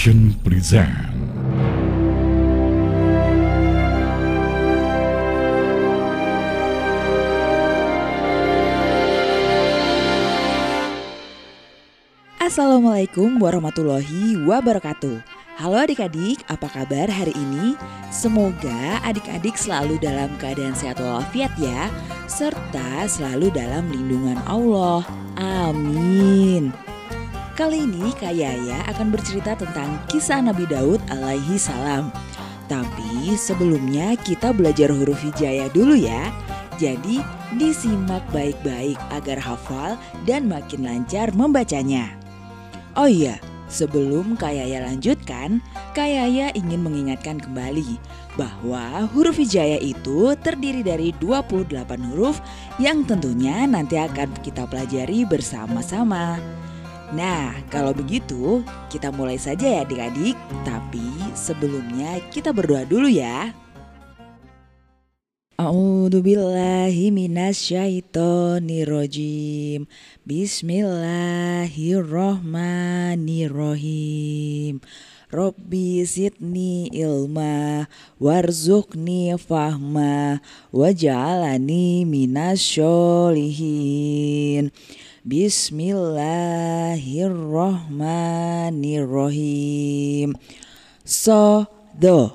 Present Assalamualaikum warahmatullahi wabarakatuh. Halo adik-adik, apa kabar hari ini? Semoga adik-adik selalu dalam keadaan sehat walafiat ya, serta selalu dalam lindungan Allah. Amin. Kali ini Kak Yaya akan bercerita tentang kisah Nabi Daud alaihi salam. Tapi sebelumnya kita belajar huruf hijaya dulu ya. Jadi disimak baik-baik agar hafal dan makin lancar membacanya. Oh iya, sebelum Kayaya lanjutkan, Kayaya ingin mengingatkan kembali bahwa huruf hijaya itu terdiri dari 28 huruf yang tentunya nanti akan kita pelajari bersama-sama. Nah, kalau begitu kita mulai saja ya adik-adik, tapi sebelumnya kita berdoa dulu ya. A'udzu billahi minasyaitonir rajim. Robbi zidni ilma warzuqni fahma waj'alani minasyolihin. Bismillahirrahmanirrahim. So do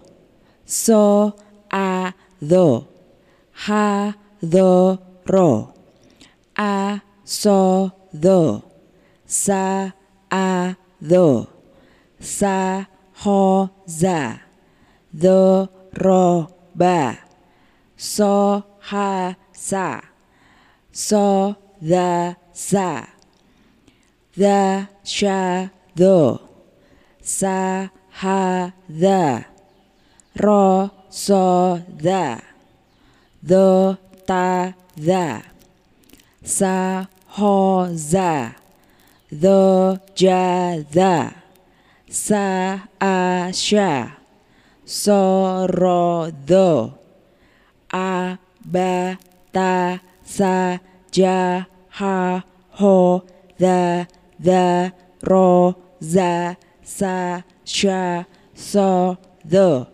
so a do ha do ro a so do sa a do sa ho za do ro ba so ha sa so da sa. Da sha do sa ha da ro so da the ta the sa ho za. The ja the sa a sha. So ro do a ba ta sa ja ha ho the the ro za sa sha so the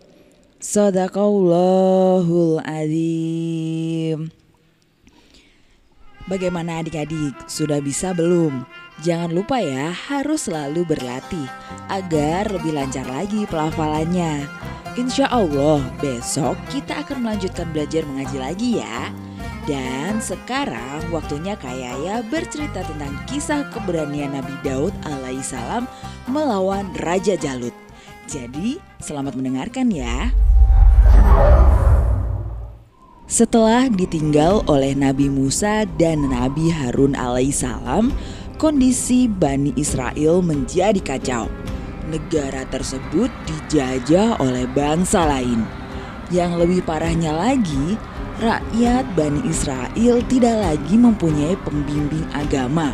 Sadaqallahul azim. Bagaimana adik-adik? Sudah bisa belum? Jangan lupa ya, harus selalu berlatih agar lebih lancar lagi pelafalannya. Insya Allah, besok kita akan melanjutkan belajar mengaji lagi ya. Dan sekarang waktunya Kayaya bercerita tentang kisah keberanian Nabi Daud alaihissalam melawan Raja Jalut. Jadi, selamat mendengarkan ya. Setelah ditinggal oleh Nabi Musa dan Nabi Harun alaihissalam, kondisi Bani Israel menjadi kacau. Negara tersebut dijajah oleh bangsa lain. Yang lebih parahnya lagi, rakyat Bani Israel tidak lagi mempunyai pembimbing agama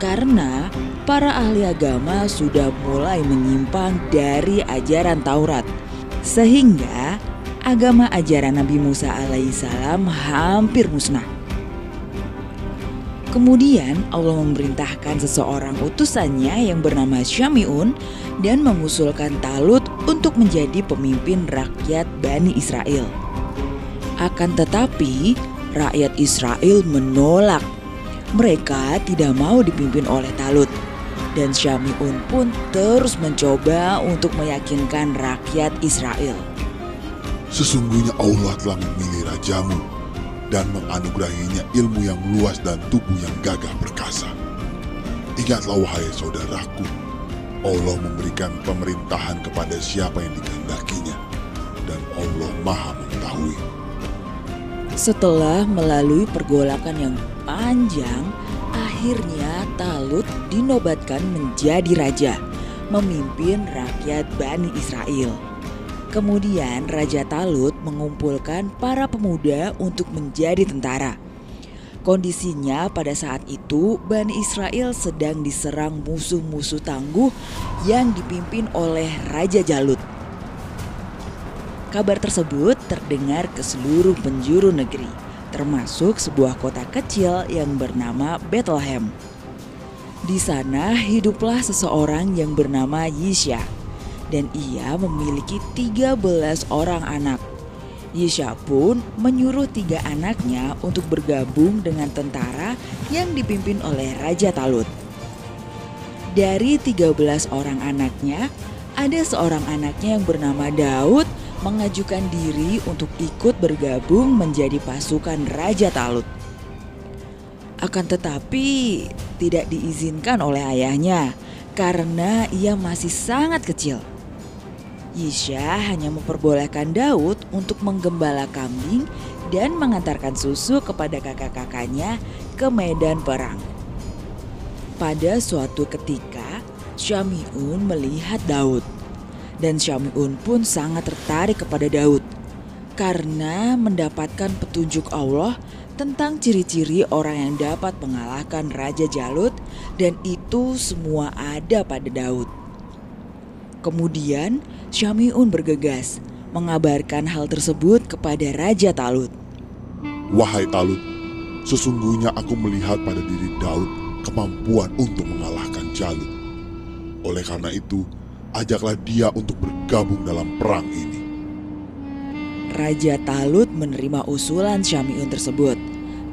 karena para ahli agama sudah mulai menyimpang dari ajaran Taurat. Sehingga agama ajaran Nabi Musa alaihissalam hampir musnah. Kemudian Allah memerintahkan seseorang utusannya yang bernama Syamiun dan mengusulkan Talut untuk menjadi pemimpin rakyat Bani Israel. Akan tetapi, rakyat Israel menolak. Mereka tidak mau dipimpin oleh Talut. Dan Syamiun pun terus mencoba untuk meyakinkan rakyat Israel. Sesungguhnya Allah telah memilih rajamu dan menganugerahinya ilmu yang luas dan tubuh yang gagah perkasa. Ingatlah wahai saudaraku, Allah memberikan pemerintahan kepada siapa yang dikehendakinya dan Allah maha. Setelah melalui pergolakan yang panjang, akhirnya Talut dinobatkan menjadi raja, memimpin rakyat Bani Israel. Kemudian Raja Talut mengumpulkan para pemuda untuk menjadi tentara. Kondisinya pada saat itu Bani Israel sedang diserang musuh-musuh tangguh yang dipimpin oleh Raja Jalut. Kabar tersebut terdengar ke seluruh penjuru negeri, termasuk sebuah kota kecil yang bernama Bethlehem. Di sana hiduplah seseorang yang bernama Yisya. dan ia memiliki 13 orang anak. Yesha pun menyuruh tiga anaknya untuk bergabung dengan tentara yang dipimpin oleh Raja Talut. Dari 13 orang anaknya, ada seorang anaknya yang bernama Daud mengajukan diri untuk ikut bergabung menjadi pasukan Raja Talut. Akan tetapi tidak diizinkan oleh ayahnya karena ia masih sangat kecil. Yisha hanya memperbolehkan Daud untuk menggembala kambing dan mengantarkan susu kepada kakak-kakaknya ke medan perang. Pada suatu ketika, Syamiun melihat Daud. Dan Syamiun pun sangat tertarik kepada Daud karena mendapatkan petunjuk Allah tentang ciri-ciri orang yang dapat mengalahkan Raja Jalut dan itu semua ada pada Daud. Kemudian Syamiun bergegas mengabarkan hal tersebut kepada Raja Talut. Wahai Talut, sesungguhnya aku melihat pada diri Daud kemampuan untuk mengalahkan Jalut. Oleh karena itu, ajaklah dia untuk bergabung dalam perang ini. Raja Talut menerima usulan Syamiun tersebut.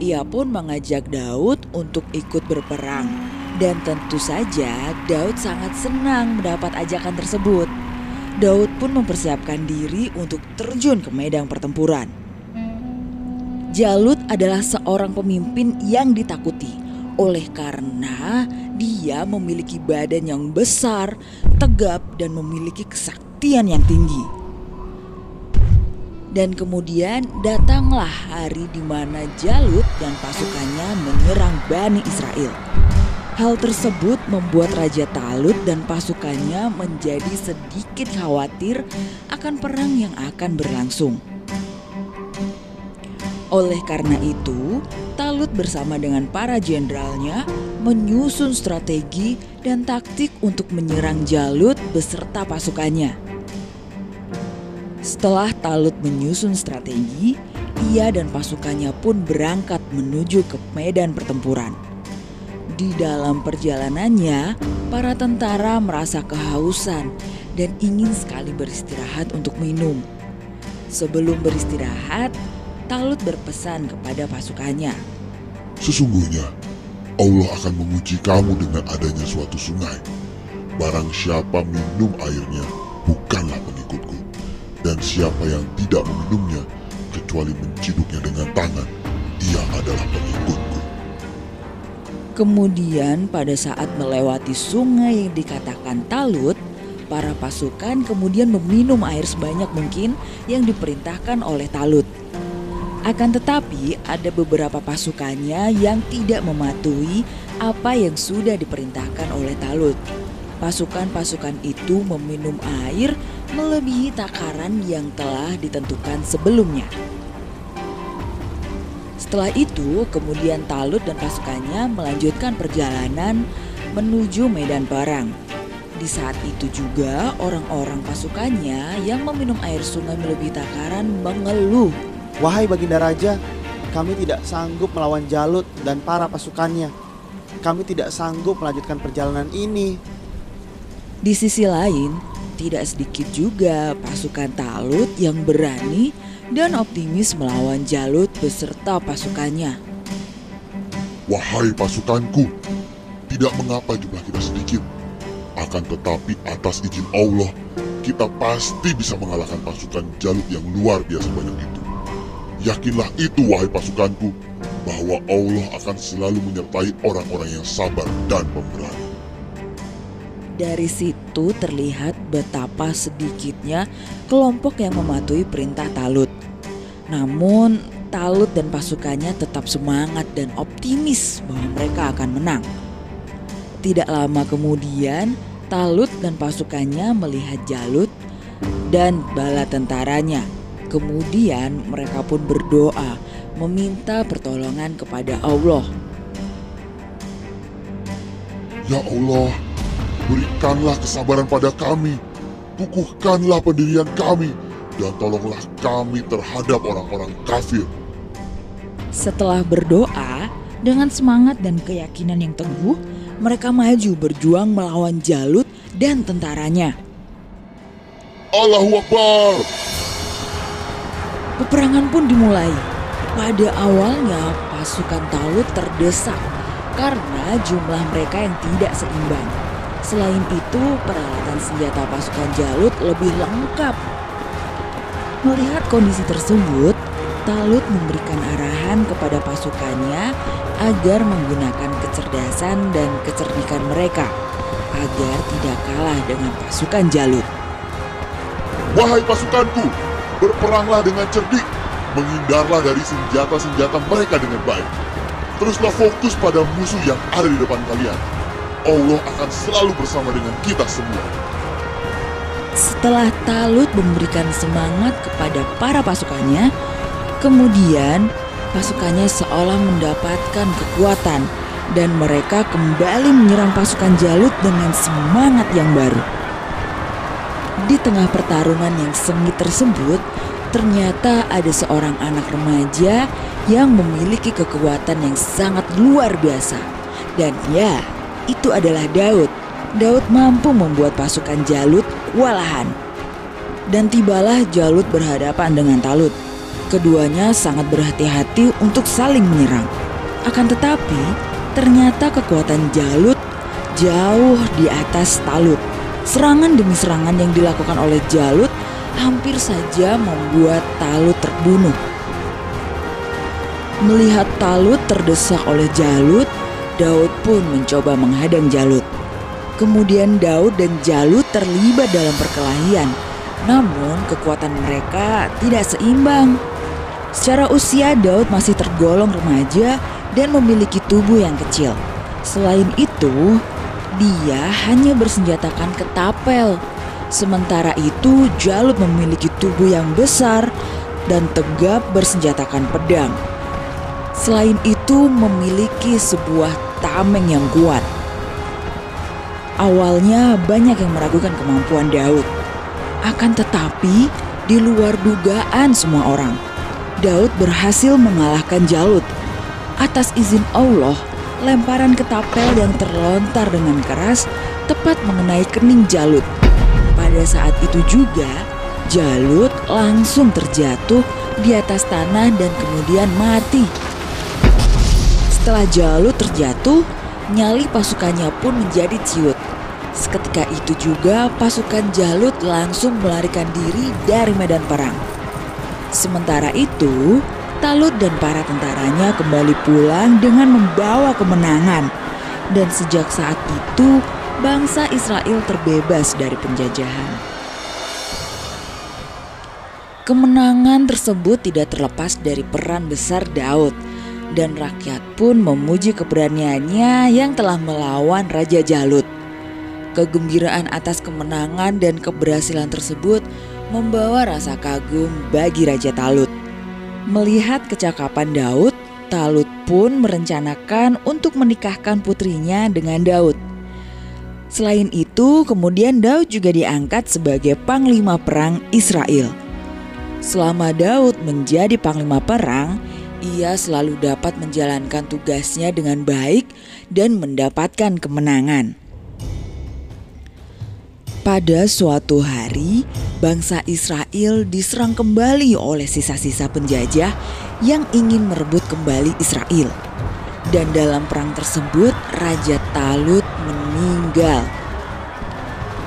Ia pun mengajak Daud untuk ikut berperang dan tentu saja Daud sangat senang mendapat ajakan tersebut. Daud pun mempersiapkan diri untuk terjun ke medan pertempuran. Jalut adalah seorang pemimpin yang ditakuti oleh karena dia memiliki badan yang besar, tegap, dan memiliki kesaktian yang tinggi. Dan kemudian datanglah hari di mana Jalut dan pasukannya menyerang Bani Israel. Hal tersebut membuat Raja Talut dan pasukannya menjadi sedikit khawatir akan perang yang akan berlangsung. Oleh karena itu, Talut bersama dengan para jenderalnya menyusun strategi dan taktik untuk menyerang Jalut beserta pasukannya. Setelah Talut menyusun strategi, ia dan pasukannya pun berangkat menuju ke medan pertempuran. Di dalam perjalanannya, para tentara merasa kehausan dan ingin sekali beristirahat untuk minum. Sebelum beristirahat, Talut berpesan kepada pasukannya. Sesungguhnya, Allah akan menguji kamu dengan adanya suatu sungai. Barang siapa minum airnya, bukanlah pengikutku. Dan siapa yang tidak meminumnya, kecuali menciduknya dengan tangan, ia adalah pengikutku. Kemudian pada saat melewati sungai yang dikatakan Talut, para pasukan kemudian meminum air sebanyak mungkin yang diperintahkan oleh Talut. Akan tetapi ada beberapa pasukannya yang tidak mematuhi apa yang sudah diperintahkan oleh Talut. Pasukan-pasukan itu meminum air melebihi takaran yang telah ditentukan sebelumnya. Setelah itu, kemudian Talut dan pasukannya melanjutkan perjalanan menuju medan perang. Di saat itu juga orang-orang pasukannya yang meminum air sungai melebihi takaran mengeluh. Wahai Baginda Raja, kami tidak sanggup melawan Jalut dan para pasukannya. Kami tidak sanggup melanjutkan perjalanan ini. Di sisi lain, tidak sedikit juga pasukan Talut yang berani dan optimis melawan Jalut beserta pasukannya. Wahai pasukanku, tidak mengapa jumlah kita sedikit. Akan tetapi atas izin Allah, kita pasti bisa mengalahkan pasukan Jalut yang luar biasa banyak itu. Yakinlah itu wahai pasukanku, bahwa Allah akan selalu menyertai orang-orang yang sabar dan pemberani. Dari situ terlihat betapa sedikitnya kelompok yang mematuhi perintah Talut. Namun Talut dan pasukannya tetap semangat dan optimis bahwa mereka akan menang. Tidak lama kemudian, Talut dan pasukannya melihat Jalut dan bala tentaranya. Kemudian mereka pun berdoa meminta pertolongan kepada Allah. Ya Allah, berikanlah kesabaran pada kami, kukuhkanlah pendirian kami, dan tolonglah kami terhadap orang-orang kafir. Setelah berdoa dengan semangat dan keyakinan yang teguh, mereka maju berjuang melawan Jalut dan tentaranya. Allahu Akbar. Peperangan pun dimulai. Pada awalnya pasukan Talut terdesak karena jumlah mereka yang tidak seimbang. Selain itu, peralatan senjata pasukan Jalut lebih lengkap. Melihat kondisi tersebut, Talut memberikan arahan kepada pasukannya agar menggunakan kecerdasan dan kecerdikan mereka agar tidak kalah dengan pasukan Jalut. Wahai pasukanku, berperanglah dengan cerdik, menghindarlah dari senjata-senjata mereka dengan baik. Teruslah fokus pada musuh yang ada di depan kalian. Allah akan selalu bersama dengan kita semua. Setelah Talut memberikan semangat kepada para pasukannya, kemudian pasukannya seolah mendapatkan kekuatan dan mereka kembali menyerang pasukan Jalut dengan semangat yang baru. Di tengah pertarungan yang sengit tersebut, ternyata ada seorang anak remaja yang memiliki kekuatan yang sangat luar biasa. Dan ya, itu adalah Daud. Daud mampu membuat pasukan Jalut kewalahan. Dan tibalah Jalut berhadapan dengan Talut. Keduanya sangat berhati-hati untuk saling menyerang. Akan tetapi, ternyata kekuatan Jalut jauh di atas Talut. Serangan demi serangan yang dilakukan oleh Jalut hampir saja membuat Talut terbunuh. Melihat Talut terdesak oleh Jalut, Daud pun mencoba menghadang Jalut. Kemudian Daud dan Jalut terlibat dalam perkelahian. Namun kekuatan mereka tidak seimbang. Secara usia Daud masih tergolong remaja dan memiliki tubuh yang kecil. Selain itu, dia hanya bersenjatakan ketapel. Sementara itu, Jalut memiliki tubuh yang besar dan tegap bersenjatakan pedang. Selain itu, memiliki sebuah tameng yang kuat. Awalnya banyak yang meragukan kemampuan Daud. Akan tetapi, di luar dugaan semua orang, Daud berhasil mengalahkan Jalut. Atas izin Allah, lemparan ketapel yang terlontar dengan keras tepat mengenai kening Jalut. Pada saat itu juga, Jalut langsung terjatuh di atas tanah dan kemudian mati. Setelah Jalut terjatuh, nyali pasukannya pun menjadi ciut. Seketika itu juga pasukan Jalut langsung melarikan diri dari medan perang. Sementara itu, Talut dan para tentaranya kembali pulang dengan membawa kemenangan. Dan sejak saat itu, bangsa Israel terbebas dari penjajahan. Kemenangan tersebut tidak terlepas dari peran besar Daud dan rakyat pun memuji keberaniannya yang telah melawan Raja Jalut. Kegembiraan atas kemenangan dan keberhasilan tersebut membawa rasa kagum bagi Raja Talut. Melihat kecakapan Daud, Talut pun merencanakan untuk menikahkan putrinya dengan Daud. Selain itu, kemudian Daud juga diangkat sebagai panglima perang Israel. Selama Daud menjadi panglima perang, ia selalu dapat menjalankan tugasnya dengan baik dan mendapatkan kemenangan. Pada suatu hari, bangsa Israel diserang kembali oleh sisa-sisa penjajah yang ingin merebut kembali Israel. Dan dalam perang tersebut, Raja Talut meninggal.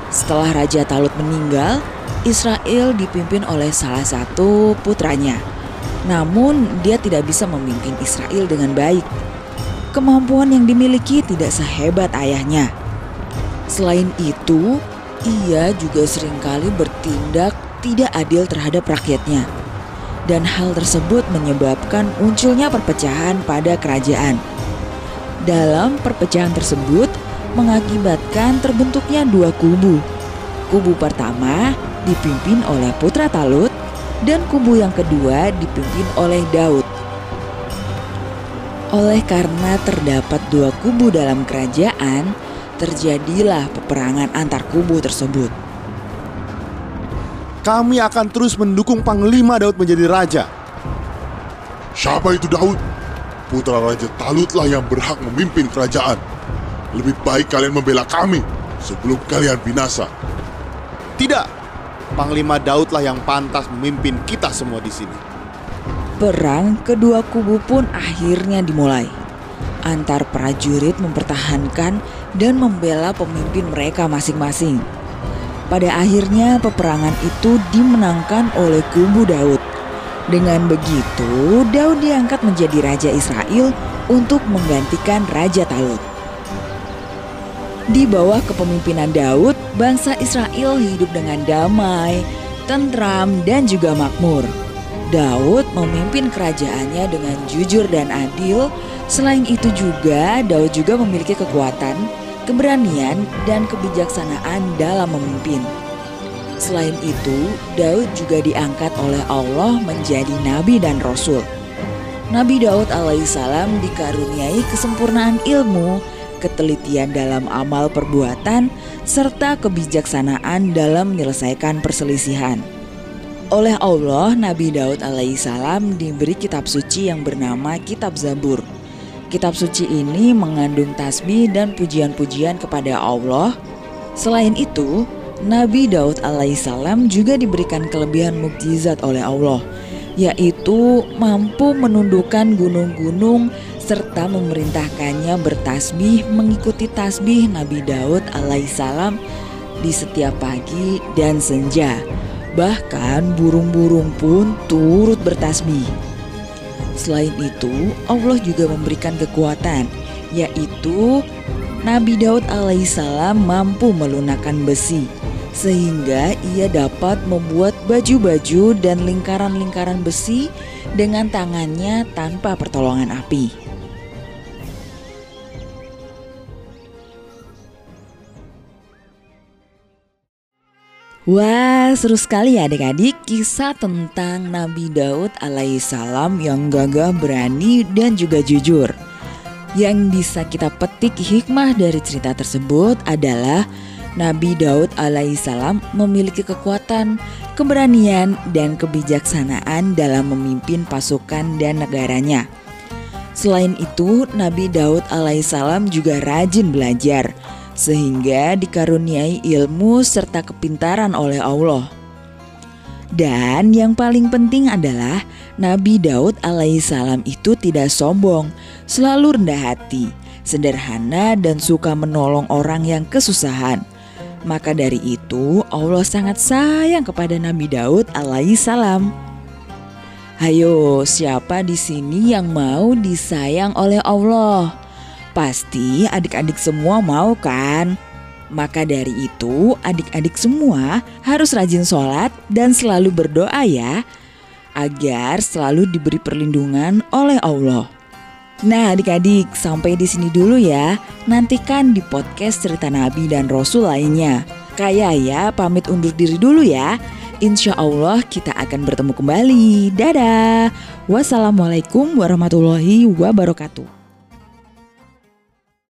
Setelah Raja Talut meninggal, Israel dipimpin oleh salah satu putranya. Namun, dia tidak bisa memimpin Israel dengan baik. Kemampuan yang dimiliki tidak sehebat ayahnya. Selain itu, ia juga sering kali bertindak tidak adil terhadap rakyatnya. Dan hal tersebut menyebabkan munculnya perpecahan pada kerajaan. Dalam perpecahan tersebut mengakibatkan terbentuknya dua kubu. Kubu pertama dipimpin oleh putra Talut dan kubu yang kedua dipimpin oleh Daud. Oleh karena terdapat dua kubu dalam kerajaan, terjadilah peperangan antar kubu tersebut. Kami akan terus mendukung Panglima Daud menjadi raja. Siapa itu Daud? Putra Raja Talutlah yang berhak memimpin kerajaan. Lebih baik kalian membela kami sebelum kalian binasa. Tidak, Panglima Daudlah yang pantas memimpin kita semua di sini. Perang kedua kubu pun akhirnya dimulai. Antar prajurit mempertahankan dan membela pemimpin mereka masing-masing. Pada akhirnya peperangan itu dimenangkan oleh kubu Daud. Dengan begitu, Daud diangkat menjadi raja Israel untuk menggantikan Raja Talut. Di bawah kepemimpinan Daud, bangsa Israel hidup dengan damai, tentram, dan juga makmur. Daud memimpin kerajaannya dengan jujur dan adil. Selain itu juga, Daud juga memiliki kekuatan, keberanian, dan kebijaksanaan dalam memimpin. Selain itu, Daud juga diangkat oleh Allah menjadi nabi dan rasul. Nabi Daud alaihissalam dikaruniai kesempurnaan ilmu, ketelitian dalam amal perbuatan, serta kebijaksanaan dalam menyelesaikan perselisihan. Oleh Allah, Nabi Daud alaihissalam diberi kitab suci yang bernama Kitab Zabur. Kitab suci ini mengandung tasbih dan pujian-pujian kepada Allah. Selain itu, Nabi Daud alaihissalam juga diberikan kelebihan mukjizat oleh Allah, yaitu mampu menundukkan gunung-gunung serta memerintahkannya bertasbih mengikuti tasbih Nabi Daud alaihissalam di setiap pagi dan senja. Bahkan burung-burung pun turut bertasbih. Selain itu, Allah juga memberikan kekuatan, yaitu Nabi Daud alaihissalam mampu melunakkan besi sehingga ia dapat membuat baju-baju dan lingkaran-lingkaran besi dengan tangannya tanpa pertolongan api. Wah, seru sekali ya adik-adik kisah tentang Nabi Daud alaihissalam yang gagah berani dan juga jujur. Yang bisa kita petik hikmah dari cerita tersebut adalah Nabi Daud alaihissalam memiliki kekuatan, keberanian, dan kebijaksanaan dalam memimpin pasukan dan negaranya. Selain itu, Nabi Daud alaihissalam juga rajin belajar, sehingga dikaruniai ilmu serta kepintaran oleh Allah. Dan yang paling penting adalah Nabi Daud alaihissalam itu tidak sombong, selalu rendah hati, sederhana dan suka menolong orang yang kesusahan. Maka dari itu Allah sangat sayang kepada Nabi Daud alaihissalam. Hayo, siapa di sini yang mau disayang oleh Allah? Pasti adik-adik semua mau kan? Maka dari itu adik-adik semua harus rajin sholat dan selalu berdoa ya Agar selalu diberi perlindungan oleh Allah Nah adik-adik sampai di sini dulu ya. Nantikan di podcast cerita Nabi dan Rasul lainnya. Kayak ya pamit undur diri dulu ya. Insya Allah kita akan bertemu kembali. Dadah. Wassalamualaikum warahmatullahi wabarakatuh.